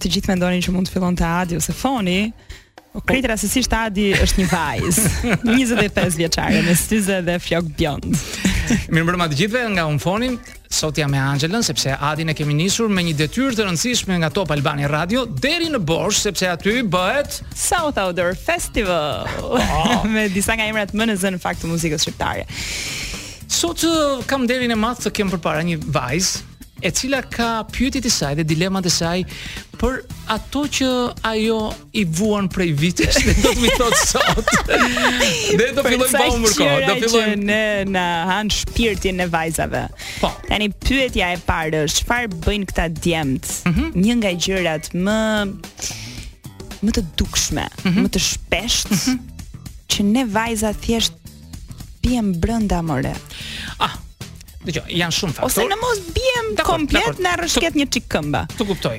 Të gjithë mendonin që mund të fillon të Adi ose Foni, Po krejt rastësisht Adi është një vajzë, 25 vjeçare me syze dhe flok bjond. Mirëmbrëma të gjithëve nga unë Foni. Sot jam me Angelën sepse Adin e kemi nisur me një detyrë të rëndësishme nga Top Albania Radio deri në Borsh sepse aty bëhet South Outdoor Festival oh. me disa nga emrat më në zë në fakt të muzikës shqiptare. Sot uh, kam nderin e madh të kem përpara një vajzë e cila ka pyetjet e saj dhe dilemat e saj për ato që ajo i vuan prej vitesh dhe do të m'i thotë sot. dhe do fillojmë pa humbur kohë, do fillojmë na na hanë shpirtin e vajzave. Po. Tani pyetja e parë është çfarë bëjnë këta djemt? Mm -hmm. Një nga gjërat më më të dukshme, mm -hmm. më të shpeshta mm -hmm. që ne vajza thjesht biem brenda more. Ah, dëgjoj, janë shumë faktorë. Ose në mos biem komplet na rrëshket një çik këmba. Të kuptoj.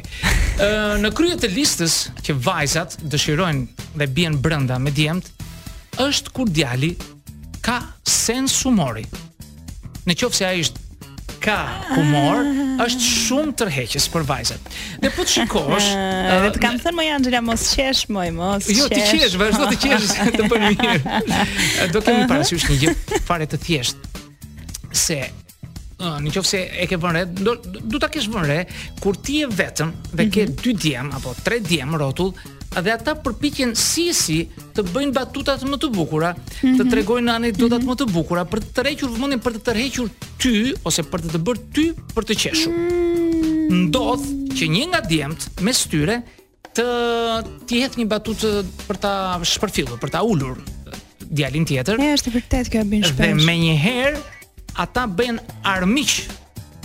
Ë në krye të listës që vajzat dëshirojnë dhe bien brenda me djemt është kur djali ka sens humori. në qoftë se ai është ka humor, ah. është shumë tërheqës për vajzat. Dhe po të shikosh, ah, edhe të kam thënë moj Angela mos qesh moj mos. Jo, ti qesh, vazhdo të qesh se të bën mirë. Do kemi parasysh një gjë fare të thjeshtë se ah, në qoftë se e ke vënë re, do do ta kesh vënë re kur ti je vetëm dhe ke mhm. dy djem apo tre djem rrotull, dhe ata përpiqen si e si të bëjnë batutat më të bukura, mm -hmm. të mhm. tregojnë anekdotat mm -hmm. më të bukura për të tërhequr vëmendjen për të tërhequr ty ose për të të bërë ty për të qeshur. Mm -hmm. Ndodh që një nga djemt mes tyre të t'i hedhë një batutë për ta shpërfillur, për ta ulur, djalin tjetër. Ja, është vërtet kjo e bën shpesh. Dhe menjëherë ata bëhen armiq.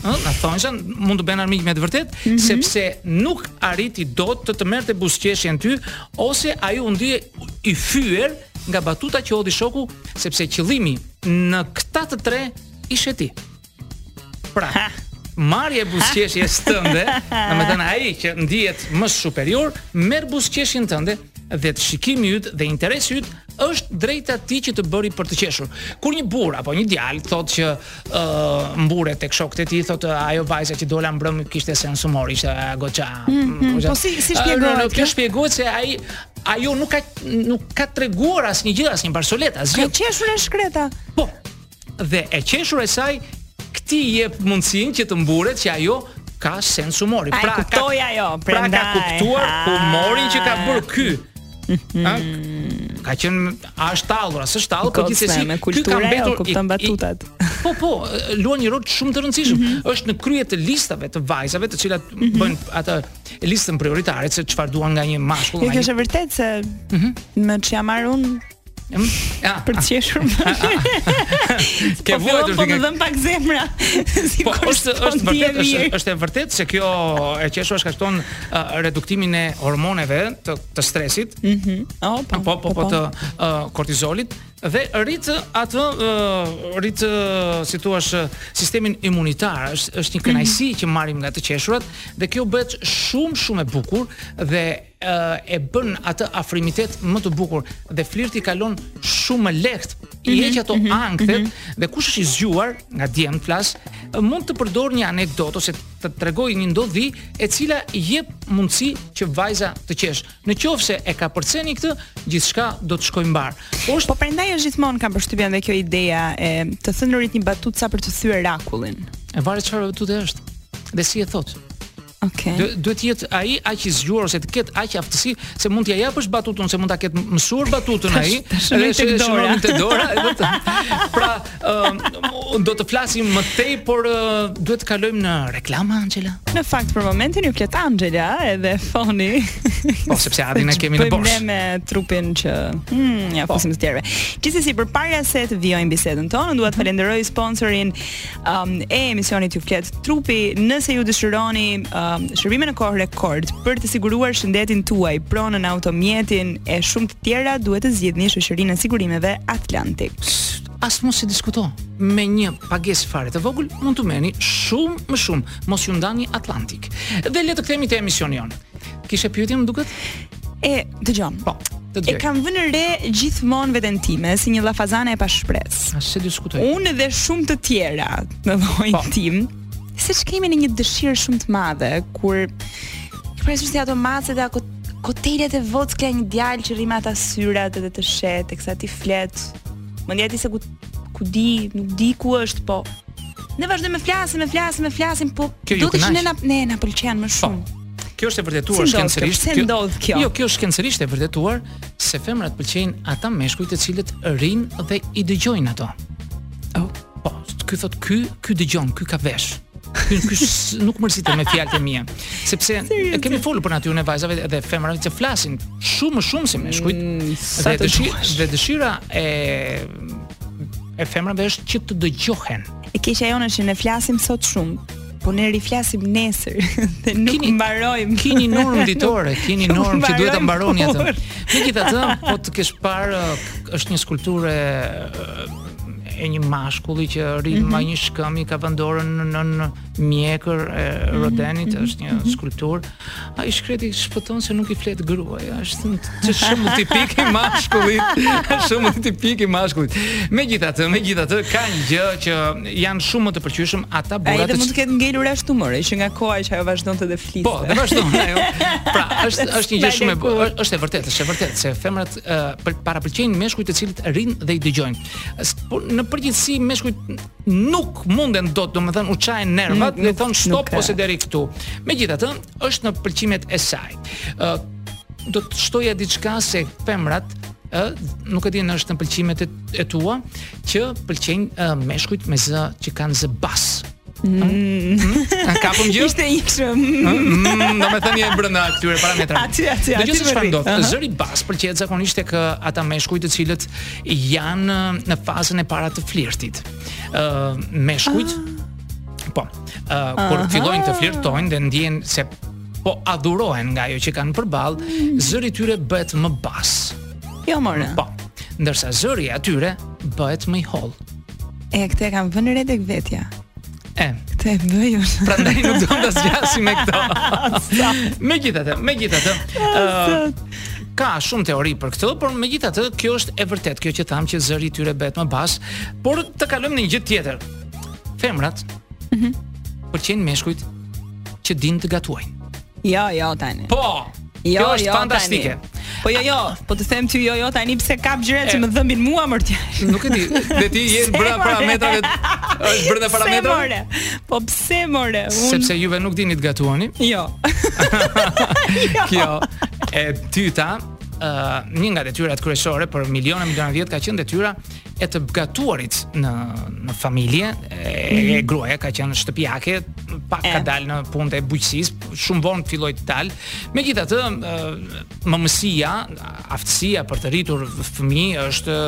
Ëh, domethënë se mund të bëhen armiq me të vërtetë, mm -hmm. sepse nuk arriti dot të të merrte buzëqeshjen ty ose ai u ndje i fyer nga batuta që hodhi shoku, sepse qëllimi në këta të tre ishe ti. Pra, marrja e buzëqeshjes tënde, domethënë ai që ndihet më superior, merr buzëqeshjen tënde dhe të shikimi yt dhe interesi yt është drejt atij që të bëri për të qeshur. Kur një burrë apo një djalë thotë që ë uh, mburret tek shokët e tij, thotë ajo vajza që dola mbrëm kishte sens humori, ishte goxha. Mm, mm, po si si shpjegohet? Uh, kjo shpjegohet se ai ajo nuk ka nuk ka treguar asnjë gjë, asnjë barsoletë, asgjë. Ka qeshur e shkreta. Po, dhe e qeshura e saj këtij i jep mundësin që të mburret që ajo ka sens humori. Pra, pra, ka, ajo, pra ka kuptuar ah. humorin që ka bërë ky. A, ka qenë a është tallur, apo s'është tallur, por gjithsesi ky ka mbetur kupton batutat. Po po, luan një rol shumë të rëndësishëm. Mm -hmm. Është në krye të listave të vajzave, të cilat mm -hmm. bëjnë atë listën prioritare se çfarë duan nga një mashkull. Kjo është e vërtetë se mm -hmm. me çfarë marr unë Ja, për të qeshur. Ke po vuajtur po të dhemb pak zemra. Si po është është vërtet është është e vërtetë se kjo e qeshur shkakton uh, reduktimin e hormoneve të të stresit. Mhm. Mm oh, po, po, po, po, të uh, kortizolit dhe rrit atë uh, rrit uh, si thua sistemin imunitar është është një kënaqësi mm -hmm. që marrim nga të qeshurat dhe kjo bëhet shumë shumë e bukur dhe e bën atë afrimitet më të bukur dhe flirti kalon shumë më lehtë. I mhm, heq ato mhm, ankthet mhm. dhe kush është i zgjuar nga djemtë flas, mund të përdorë një anekdotë ose të tregojë një ndodhi e cila i jep mundësi që vajza të qeshë. Në qoftë se e kapërceni këtë, gjithçka do të shkojë mbarë. Po është Po prandaj është gjithmonë kam përshtypjen dhe kjo ideja e të thënurit një batutë sa për të thyer akullin. E varet çfarë batutë është dhe si e thotë. Okay. Dë, duhet të jetë ai aq i zgjuar ose të ketë aq aftësi se mund t'ia japësh batutën, se mund ta ketë mësuar batutën ai. Edhe ta shënojë te dora, edhe të. Pra, um, do të flasim më tej, por uh, duhet të kalojmë në reklama Angela. Në fakt për momentin ju flet Angela edhe foni. Po sepse Adin e kemi në bosh. Po me trupin që hmm, ja po. fusim të tjerëve. Gjithsesi përpara se të vijojmë bisedën tonë, dua të falenderoj sponsorin um, e emisionit ju flet trupi nëse ju dëshironi um, shërbime në kohë rekord për të siguruar shëndetin tuaj, pronën, automjetin e shumë të tjera duhet të zgjidhni shoqërinë e sigurimeve Atlantic. As mos e diskuto. Me një pagesë fare të vogël mund të merrni shumë më shumë. Mos iu ndani Atlantic. Dhe le të kthehemi te emisioni jonë. Kishe pyetje më duket? E dëgjojmë. Po. E kam vënë re gjithmonë veten time si një llafazane e pashpresë. As e diskutoj. Unë dhe shumë të tjera në llojin po. tim, se ç'kemi në një dëshirë shumë të madhe kur presim se ato macet apo kotelet e vogla një djalë që rri me ata sytë edhe të sheh teksa ti flet. Mendja ti se ku ku di, nuk di ku është, po. Ne vazhdojmë të flasim, të flasim, të flasim, po do të shihni ne na pëlqen më po. shumë. Po. Kjo është e vërtetuar si shkencërisht. Si ndodh kjo? Jo, kjo është shkencërisht e vërtetuar se femrat pëlqejnë ata meshkuj të cilët rrin dhe i dëgjojnë ato. Oh. Po, ky thot ky, ky dëgjon, ky ka vesh. Ky ky nuk mërzitet me fjalët e mia, sepse e kemi folur për natyrën e vajzave dhe femrave që flasin shumë më shumë se meshkujt. Mm, dhe, dëshira, dhe dëshira e e femrave është që të dëgjohen. E keqja jonë është që ne flasim sot shumë. Po ne riflasim nesër dhe nuk kini, mbarojmë. Kini normë ditore, kini normë që duhet ta mbaroni atë. Megjithatë, po të kesh parë është një skulpturë e një mashkulli që rri mm -hmm. mbi një shkëmb i ka vënë dorën në, në, në mjekër e mhm. Rodenit, mm -hmm. është një mhm. skulpturë Ai i shkreti shpëton se nuk i flet gruaja, është shumë tipik i mashkullit, shumë tipik i mashkullit. Megjithatë, megjithatë ka një gjë që janë shumë më të pëlqyeshëm ata burrat. Ai mund të ketë ngelur ashtu më që nga koha që ajo vazhdonte të flisë. Po, dhe vazhdon ajo. Pra, është është një gjë shumë e bukur, është e vërtetë, është e vërtetë se femrat uh, parapëlqejnë meshkujt të cilët rrin dhe i dëgjojnë. Por në përgjithësi meshkujt nuk munden dot, domethënë u çajnë nervat, mm, i thon stop ose deri këtu. Megjithatë, është në pëlqimet e saj. Ë uh, do të shtoja diçka se femrat ë nuk e di nëse është në pëlqimet e, e tua që pëlqejnë uh, meshkujt me zë që kanë zë bas. Mm. Mm. A ka pun gjë? Ishte i çm. Mm, do të thënë e brenda atyre parametrave. Aty aty aty. Do të thënë çfarë ndodh? Zëri bas pëlqehet zakonisht tek ata meshkuj të cilët janë në fazën e parë të flirtit. Ë uh, meshkujt ah. Po. Uh, kur fillojnë të flirtojnë dhe ndjejnë se po adhurohen nga ajo që kanë përballë, mm. zëri i tyre bëhet më bas. Jo more. Po. Ndërsa zëri i atyre bëhet më i hollë. E këtë e kam vënë re tek vetja. E. E bëj unë. Prandaj nuk do të zgjasim me këto. megjithatë, megjithatë, ë uh, ka shumë teori për këtë, por megjithatë kjo është e vërtet, kjo që thamë që zëri i tyre bëhet më bas, por të kalojmë në një gjë tjetër. Femrat. Mhm. Mm Pëlqejnë meshkujt që din të gatuajnë. Jo, jo tani. Po. Jo, Kjo është jo, fantastike. Tani. Po jo, jo, po të them ty jo, jo, tani pse kap gjëra që më dhëmbin mua more ti. Nuk e di, dhe ti je brenda parametrave. Është brenda parametrave. Po pse more? Unë... Sepse juve nuk dini të gatuani. Jo. jo. Kjo e dyta, uh, një nga detyrat kryesore për miliona miliona vjet ka qenë detyra e të gatuarit në në familje, e, e gruaja ka qenë shtëpiake, pak ka dalë në punët e bujqësisë, shumë vonë filloi të dalë. Megjithatë, ë, mëmësia, aftësia për të rritur fëmijë është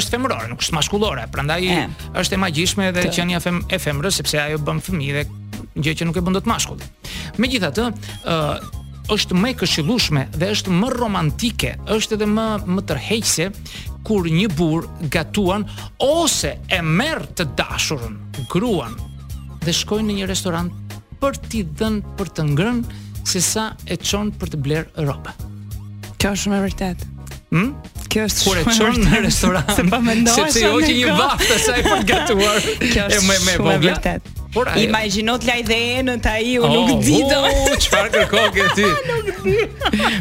është femërore, nuk është mashkullore. Prandaj E. është e magjishme edhe qenia fem, e femrës sepse ajo bën fëmijë dhe gjë që nuk e bën dot mashkulli. Megjithatë, ë është më e këshillueshme dhe është më romantike, është edhe më më tërheqëse kur një burrë gatuan ose e merr të dashurën, gruan dhe shkojnë në një restorant për t'i dhënë për të ngrënë sesa e çon për të blerë rroba. Kjo është shumë e vërtetë. Hm? Kjo është Kur e çon në restorant. Se pa mendosh. Sepse jo që një vakt sa e për gatuar. Kjo është shumë e vërtetë. Vërtet. Por ai imagjino të lajë dhe enët ai oh, nuk di do. Oh, çfarë kërkoke ti? nuk di.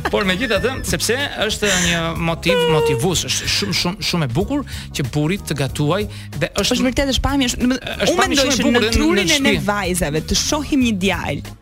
Por megjithatë, sepse është një motiv motivues, është shumë shumë shumë e bukur që burri të gatuajë dhe është Është vërtet është pamje, është unë mendoj se në trurin e ne vajzave të shohim një djalë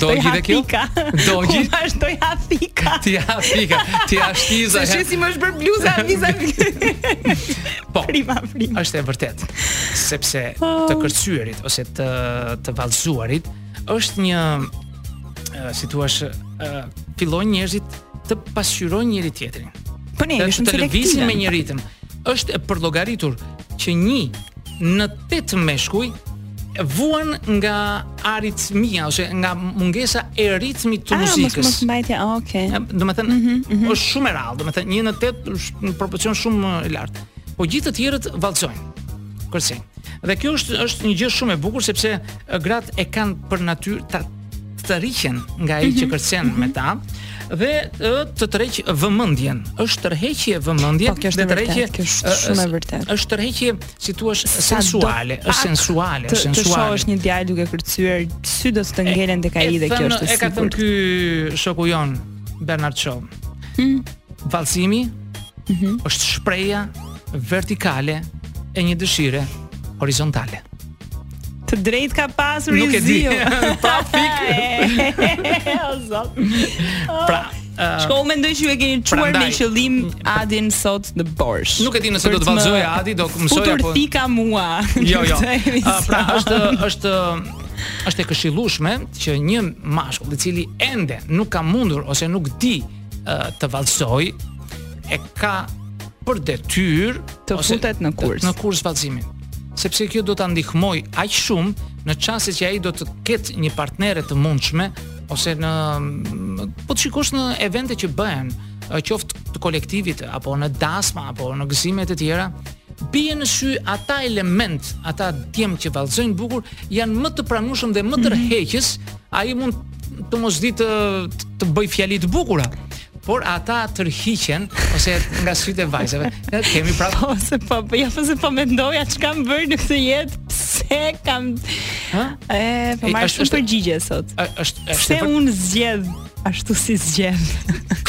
Do dhe kjo? Do dhe kjo? ia fika Ti ia fika Ti ia shtiza S'e sheh si më është bërë bluza Viza Po Prima prima është e vërtetë Sepse të oh. kërcyerit Ose të, të vallëzuarit është një si t'i thuash fillojnë njerëzit të pasqyrojnë njëri tjetrin. Po ne jemi shumë selektivë. Të lëvizin me një ritëm. Është e përllogaritur që një në tetë meshkuj vuan nga aritmia ose nga mungesa e ritmit të ah, muzikës. Ah, mos mos mbajtja, ah, okay. Domethënë, mm -hmm, mm -hmm. është shumë e rrallë, domethënë, një në tetë është një proporcion shumë uh, i lartë. Po gjithë të tjerët vallëzojnë. Kërcejnë. Dhe kjo është është një gjë shumë e bukur sepse uh, gratë e kanë për natyrë ta tërhiqen nga ai që mhm. kërcen me ta dhe të tërheq vëmendjen. Është tërheqje vëmendje, po, është tërheqje është shumë e vërtetë. Është tërheqje, si t'i thuash, sensuale, është sensuale, është sensuale. Të shohësh një djalë duke kërcyer, sytë do të ngelen tek ai dhe kjo është e sigurt. E ka thënë ky shoku jonë Bernard Shaw. Hmm. Vallëzimi mhm. është shprehja vertikale e një dëshire horizontale. Të drejt ka pasur Nuk e di. pra fik. o zot. Pra, uh, Shko mendoj që ju e keni çuar me qëllim Adin sot në Borsh. Nuk e di nëse do të vazhdoj Adi, do të mësoj apo. Fute thikën mua. Jo, jo. Uh, pra është është është e këshillueshme që një mashkull i cili ende nuk ka mundur ose nuk di të vallëzojë e ka për detyrë të futet në kurs. Në kurs vallëzimi. Sepse kjo do ta ndihmojë aq shumë në çastet që ai do të ketë një partnere të mundshme ose në po të shikosh në evente që bëhen, qoftë të kolektivit apo në dasma apo në gëzime të tjera, bien në sy ata elementë, ata djem që vallëzojnë bukur, janë më të pranueshëm dhe më mhm. tërheqës, ai mund të mos dijë të të bëjë fjali të bukura por ata tërhiqen ose nga sytë e vajzave. Ne kemi prapë po se po po ja po se po mendoja çka kam bërë në këtë jetë. Pse kam ha? E, po marr shumë përgjigje sot. Është është pse un zgjedh ashtu si zgjedh.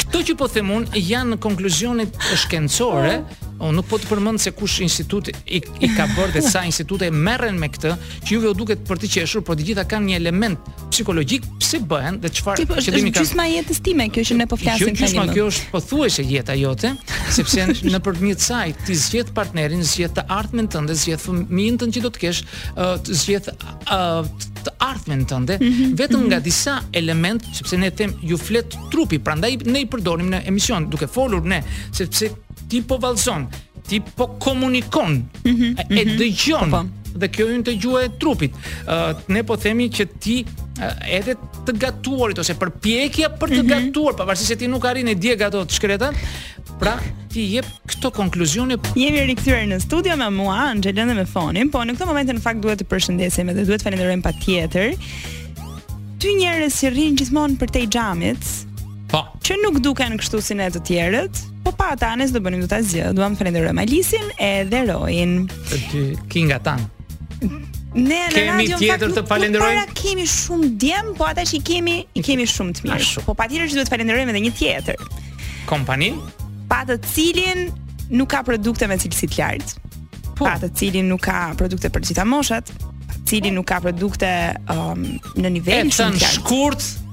Këto që po them un janë konkluzionet shkencore. Po. Unë nuk po të përmend se kush institut i, i ka bërë dhe sa institute merren me këtë, që juve u duket për të qeshur, por të gjitha kanë një element psikologjik pse bëhen dhe çfarë qëllimi kanë... gjysma e jetës time kjo që ne po flasim tani. Jo gjysma kjo është pothuajse jeta jote, sepse nëpërmjet saj ti zgjedh partnerin, zgjedh të ardhmen tënde, zgjedh fëmijën tënd që do të kesh, zgjedh të ardhmen tënde, mm -hmm. vetëm mhm. nga disa elementë, sepse ne them ju flet trupi, prandaj ne i përdorim në emision duke folur ne, sepse ti po vallzon, ti po komunikon, mm -hmm, e, e mhm. dëgjon. Po, po dhe kjo hyn te gjuha e trupit. Ë uh, ne po themi që ti uh, edhe të gatuarit ose përpjekja për të mm -hmm. gatuar, pavarësisht se ti nuk arrin e djeg ato të shkretat, pra ti jep këto konkluzione. Jemi rikthyer në studio me mua Anxhelën dhe me Fonin, po në këtë moment në fakt duhet të përshëndesim edhe duhet të falenderojmë patjetër dy njerëz që rrinë gjithmonë përtej xhamit, Po. Që nuk duken kështu si ne të tjerët, Po pa ata ne s'do bënim dot asgjë. Duam të falenderojmë Alisin edhe Roin. Për ty Kinga tan. Ne në kemi radio tjetër të falenderojmë. Para, kemi shumë djem, po ata që kemi i kemi shumë të mirë. Po patjetër që duhet të falenderojmë edhe një tjetër. Kompani? Pa të cilin nuk ka produkte me cilësi të lartë. Po. Pa të cilin nuk ka produkte për gjithë moshat, cilin nuk ka produkte um, në nivel shumë të lartë. Është shkurt,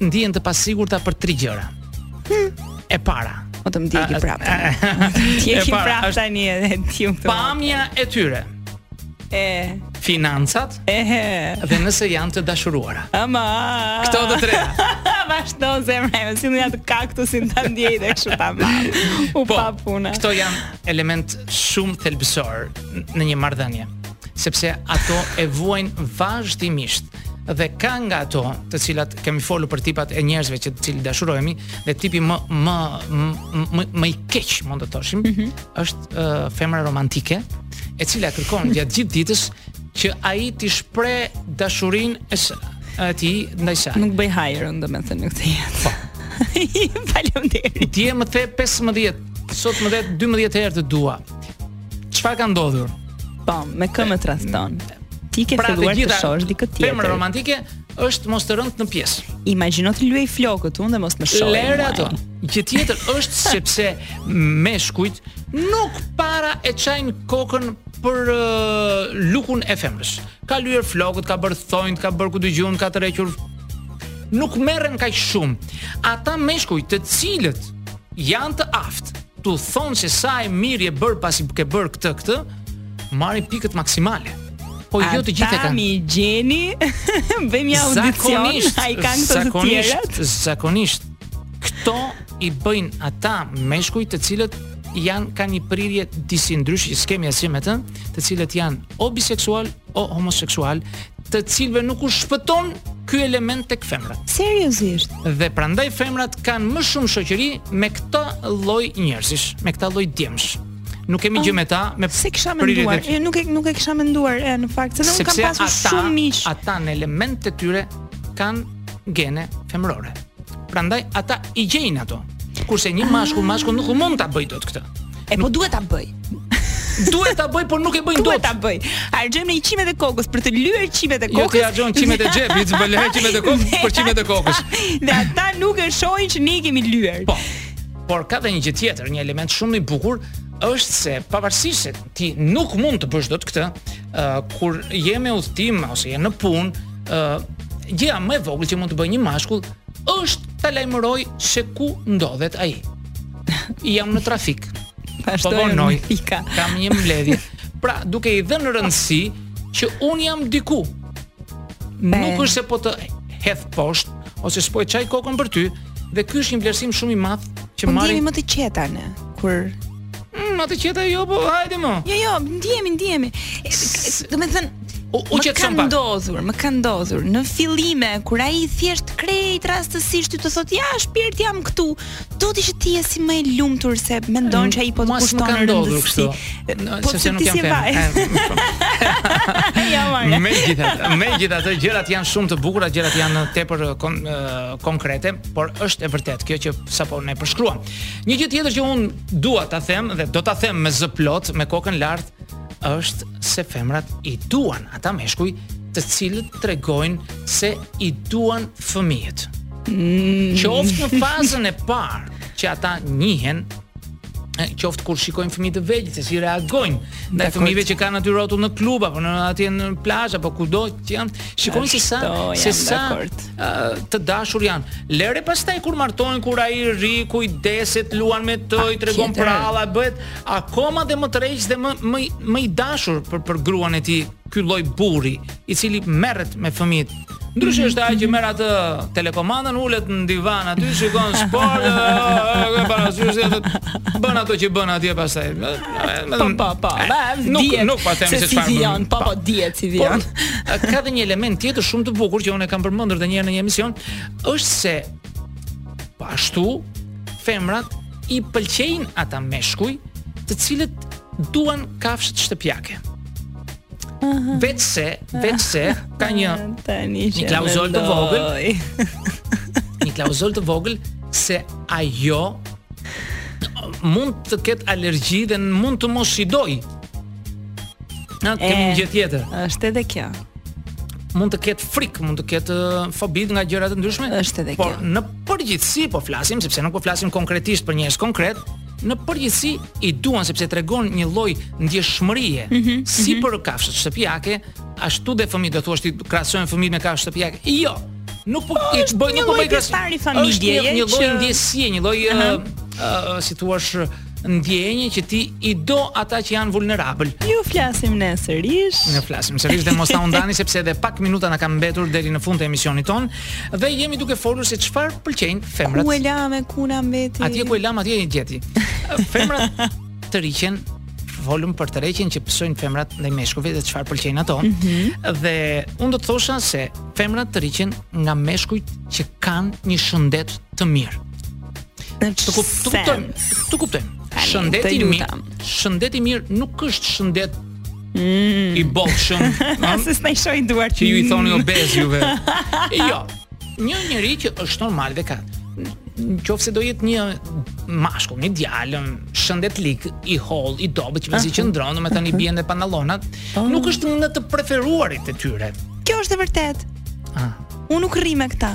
ndihen të pasigurta për tri gjëra. E para, Po të më djegë prapë. Më djeg prapë tani edhe ti më Pamja e tyre. E financat. Ehe. Dhe nëse janë të dashuruara. Ama. Këto të tre. Vazhdo zemra, më sillni atë kaktusin ta ndjej dhe kështu ta ma. U po, pa puna. Këto janë elementë shumë thelbësorë në një marrëdhënie, sepse ato e vuajnë vazhdimisht. dhe ka nga ato të cilat kemi folur për tipat e njerëzve me të cilët dashurohemi dhe tipi më më më, më i keq mund të thoshim, mm -hmm. është uh, femra romantike e cila kërkon gjatë gjithë ditës që ai t'i shprehë dashurinë e tij ndaj saj. Nuk bëj hajër, domethënë, në këtë jetë. Po. Faleminderit. Ti më the 15, sot më the 12 herë të dua. Çfarë ka ndodhur? Po, me kë më tradhton? Ti ke pra, filluar të shohësh dikë tjetër. Femra romantike është mos të rëntë në pjesë. Imagjino të lyej flokët unë dhe mos më shohë. Lëre ato. Gjë tjetër është sepse meshkujt nuk para e çajnë kokën për uh, lukun e femrës. Ka lyer flokët, ka bërë thonjtë, ka bërë ku di unë, ka tërhequr nuk merren kaq shumë. Ata meshkuj të cilët janë të aftë, T'u thonë se sa e mirë je bërë pasi ke bërë këtë këtë, marrin pikët maksimale. Po jo të gjithë e kanë. M'i gjeni, bëjmë një audicion, a i kanë të të tjerët? Zakonisht, këto i bëjnë ata meshkuj të cilët janë kanë një prirje disi ndryshë, s'kemi asgjë me ta, të cilët janë o biseksual o homoseksual, të cilëve nuk u shpëton ky element tek femrat. Seriozisht. Dhe prandaj femrat kanë më shumë shoqëri me këta lloj njerëzish, me këta lloj djemsh. Nuk kemi ah, gjë me ta, më s'e kisha menduar. Jo, nuk e nuk e kisha menduar e në fakt, s'kam pasur shumë miq. Ata në elementet e tyre kanë gene femërore. Prandaj ata i gjejnë ato. Kurse një mashkull, mashkull nuk mund ta bëjë dot këtë. E po duhet ta bëjë. Duhet ta bëjë, por nuk e bëjnë dot. Duhet ta bëjë. Harxhojmë ne qimet e kokës për të lyer qimet e kokës. Jo ti harxhon qimet e xhepit, për të lyer qimet e kokës, për qimet e kokës. Dhe ata nuk e shohin që ne kemi lyer. Po. Por ka dhe një gjë tjetër, një element shumë i bukur, është se pavarësisht se ti nuk mund të bësh dot këtë, uh, kur je me udhëtim ose je në punë, ë uh, gjëja më e vogël që mund të bëjë një mashkull është ta lajmërojë se ku ndodhet ai. Jam në trafik. Po vonoj. Kam një mbledhje. Pra, duke i dhënë rëndësi që unë jam diku. Be. Nuk është se po të hedh poshtë ose s'po e çaj kokën për ty dhe ky është një vlerësim shumë i madh që po marrin. Ne jemi më të qeta ne kur mm, më të qeta jo po hajde më. Jo jo, ndihemi, ndihemi. Domethënë U, u më ka ndodhur, më ka ndodhur në fillime kur ai thjesht krejt rastësisht të thotë ja shpirt jam këtu, Domethënë që ti je si më e lumtur se mendon që ai po të kushton rëndësi. Po se nuk jam fan. Ja marr. Megjithatë, megjithatë gjërat janë shumë të bukura, gjërat janë tepër kon, konkrete, por është e vërtetë kjo që sapo ne përshkruam. Një gjë tjetër që unë dua ta them dhe do ta them me zë plot, me kokën lart, është se femrat i duan ata meshkuj të cilët tregojnë se i duan fëmijët. Mm. Qoftë në fazën e parë që ata njihen qoftë kur shikojnë fëmijë të vegjël se si reagojnë ndaj fëmijëve që kanë aty rrotull në klub apo në atje në plazh apo kudo që janë shikojnë se sa se sa të dashur janë lëre pastaj kur martohen kur ai rri kujdeset luan me të i tregon përralla bëhet akoma dhe më tërheqës dhe më më më i dashur për për gruan e tij ky lloj burri i cili merret me fëmijët Ndryshe është ai që merr atë telekomandën, ulet në divan aty, shikon sport, e parasysh atë bën ato që bën atje pastaj. Po po po. Nuk nuk po themi se çfarë. Si vjen, po po dihet si vjen. Ka dhe një element tjetër shumë të bukur që unë e kam përmendur edhe një herë në një emision, është se po ashtu femrat i pëlqejnë ata meshkuj të cilët duan kafshët shtëpiake. Veçse, veçse ka një tani një klauzolë të vogël. Një klauzolë të vogël se ajo mund të ketë alergji dhe mund të mos i dojë. Na kemi një gjë tjetër. Është edhe kjo. Mund të ketë frikë, mund të ketë uh, fobi nga gjëra të ndryshme. Është edhe kjo. Por në përgjithësi po flasim sepse nuk po flasim konkretisht për njerëz konkretë, në përgjithësi i duan sepse tregon një lloj ndjeshmërie mm -hmm, si mm -hmm. për kafshët shtëpiake, ashtu dhe fëmijët do thua ti krahasove fëmijët me kafshë shtëpiake. Jo. Nuk po i po, bëj nuk po bëj krahasim i familjes. Një, një lloj që... ndjesie, një lloj uh -huh. uh, uh, si të thuash ndjenjë që ti i do ata që janë vulnerabël. Ju flasim ne sërish. Ne flasim sërish dhe mos na u ndani sepse edhe pak minuta na kanë mbetur deri në fund të emisionit tonë. Dhe jemi duke folur se çfarë pëlqejnë femrat. Ku e lamë, ku na mbeti? Atje ku e lamë, atje e gjeti. Femrat tërhiqen folëm për tërheqjen që pësojnë femrat ndaj meshkujve dhe çfarë pëlqejnë ato. Mm -hmm. Dhe unë do të thosha se femrat tërhiqen nga meshkujt që kanë një shëndet të mirë. Të kuptojmë, të kuptojmë. Shëndeti i mirë, shëndeti i mirë nuk është shëndet Mm. I bollshëm. Se s'na i shohin duart. Që ju i thoni obez juve. jo. Një njeri që është normal dhe ka në qoftë se do jetë një mashkull, një djalë, shëndetlig, i hollë, i dobët, që mezi qëndron, domethënë i bien edhe pantallonat, oh. nuk është në të preferuarit e tyre. Kjo është e vërtetë. Ah. Unë nuk rri me këta.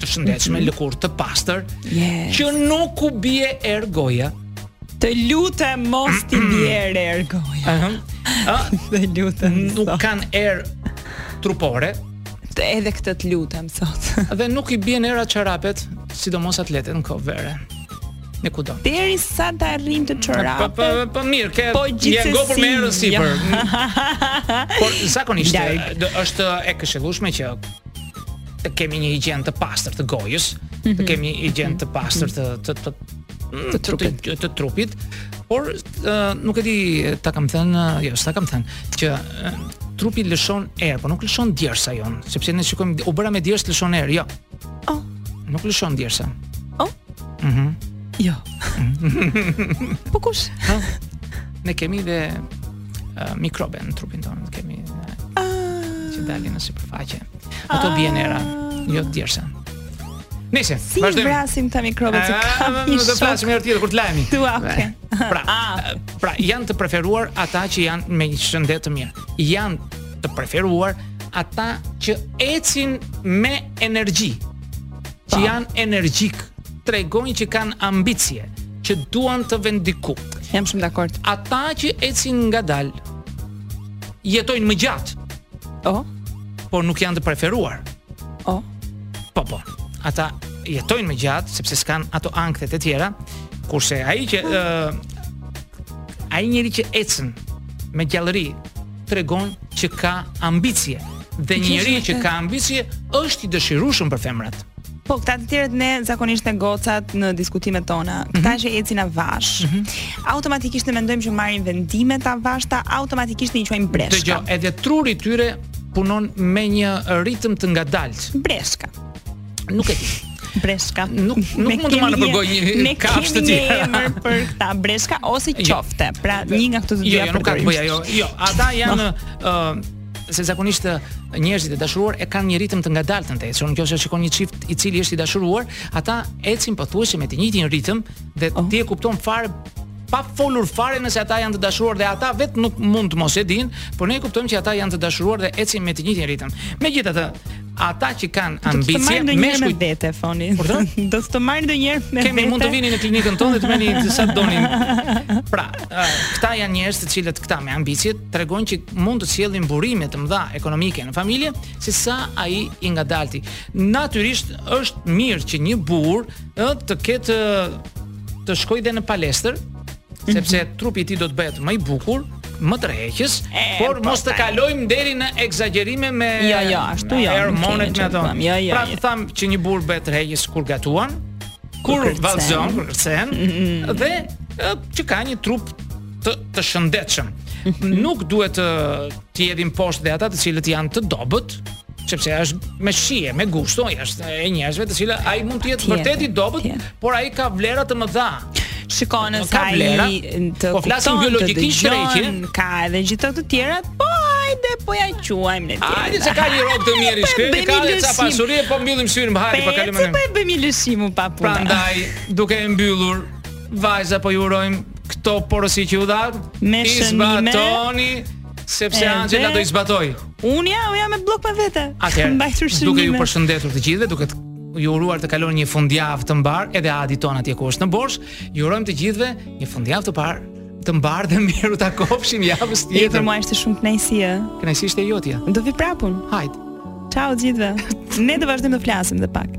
të shëndetshme, mm -hmm. lëkurë të pastër, yes. që nuk u bie erë goja. Të lutem mos t'i bjerë erë goja. Ëh. Uh -huh. Të lutem. Nuk kanë erë trupore. Të edhe këtë të lutem sot. dhe nuk i bien era çorapet, sidomos atletet në kohë vere. E kudo. Derisa të arrijnë te çorapet. Po po po, po mirë, ke po, një gopur me erën sipër. Por zakonisht është e këshillueshme që të kemi një higjienë të pastër të gojës, mm -hmm. të mhm. kemi një higjienë të pastër të të të mm, të trupit, të, të, të trupit. Por uh, nuk e di, ta kam thënë, jo, s'ta kam thënë, që uh, trupi lëshon erë, por nuk lëshon djersa jonë, sepse ne shikojmë u bëra me djersë lëshon erë, jo. Oh. Nuk lëshon djersa. Oh. Mhm. Mm jo. Mm -hmm. po kush? Ne kemi dhe uh, mikrobe në trupin tonë, kemi uh, që dalin në sipërfaqe. Ato uh, bien era, jo djersa. Nëse, si vazhdojmë. Si i vrasim këta mikrobe që ah, kam i shok. Do të flasim herë tjetër kur të lajmi. Tu, okay. Pra, ah. pra, janë të preferuar ata që janë me një shëndet të mirë. Janë të preferuar ata që ecin me energji. që janë energjikë, tregojnë që kanë ambicie, që duan të venë diku. Jam shumë dakord. Ata që ecin ngadalë jetojnë më gjatë. Oh. Por nuk janë të preferuar. Oh. Po po. Ata jetojnë më gjatë sepse s'kanë ato ankthet e tjera, kurse ai që uh, ai njeri që ecën me gjallëri tregon që ka ambicie. Dhe një njeri që ka ambicie është i dëshirueshëm për femrat. Po këta të tjerët ne zakonisht ne gocat në diskutimet tona, këta mm -hmm. që ecin avash. Mm -hmm. Automatikisht ne mendojmë që marrin vendime të avashta, automatikisht ne i quajmë breshka. Dëgjo, edhe truri i tyre punon me një ritëm të ngadaltë. Breshka. Nuk e di. Breshka. Nuk nuk mund të marr nëpër gojë një kafshë të tillë. Ne kemi emër për ta breshka ose jo. qofte. Pra një nga këto të dyja. Jo, jo, nuk ka lidhje, jo. Jo, ata janë ë se zakonisht njerëzit e dashuruar e kanë një ritëm të ngadaltë në të ecur. Nëse e shikon një çift i cili është i dashuruar, ata ecin pothuajse me të njëjtin ritëm dhe oh. ti e kupton fare pa folur fare nëse ata janë të dashuruar dhe ata vetë nuk mund të mos e dinë, por ne e kuptojmë që ata janë të dashuruar dhe ecin me të njëjtin ritëm. Megjithatë, ata që kanë ambicie me shku te telefoni. Do të të marrim ndonjëherë me vete. Kemi mund të vini në klinikën tonë dhe të merrni disa donin. Pra, këta janë njerëz të cilët këta me ambicie tregojnë që mund të sjellin burime të mëdha ekonomike në familje, sesa ai i ngadalti. Natyrisht është mirë që një burrë të ketë të shkojë dhe në palestër, sepse mhm. trupi i tij do të bëhet më i bukur, më tërheqës, por po, mos të kalojmë deri në ekzagjerime me Jo, jo, ashtu jo. Hormonet me ato. Jo, jo, pra jo. tham që një burrë bëhet tërheqës kur gatuan, kur vallzon, kur kcen mhm. dhe që ka një trup të të shëndetshëm. Mhm. Nuk duhet të t'i hedhim poshtë dhe ata të cilët janë të dobët, sepse është me shije, me gusto, është e njerëzve të cilët ai mund të jetë vërtet i dobët, por ai ka vlera të mëdha. Shikon se ai të kupton. Po flasim biologjikisht shkreti, ka edhe gjithë ato të tjera, po hajde po ja quajmë ne. Hajde se ka një rrogë të mirë i shkreti, ka edhe ca pasuri, po mbyllim syrin hajde po e kalojmë. Po e bëjmë lëshim pa punë. Prandaj, duke e mbyllur vajza po ju urojmë këto porosi që u dha. Me shënime. I zbatoni sepse Angela do i zbatojë. Unë jam, unë jam me blok me vete. Atëherë, kam mbajtur shënime. Duke ju përshëndetur të gjithëve, duke të ju uruar të kaloni një fundjavë të mbarë, edhe Adit tonë atje ku është në Borsh, ju urojmë të gjithëve një fundjavë të parë të mbarë dhe mirë u takofshim javës tjetër. Edhe për mua ishte shumë kënaqësi, e? Kënaqësia ishte jotja. Do vij prapë unë. Hajt. Ciao gjithëve. ne do vazhdojmë të flasim dhe pak.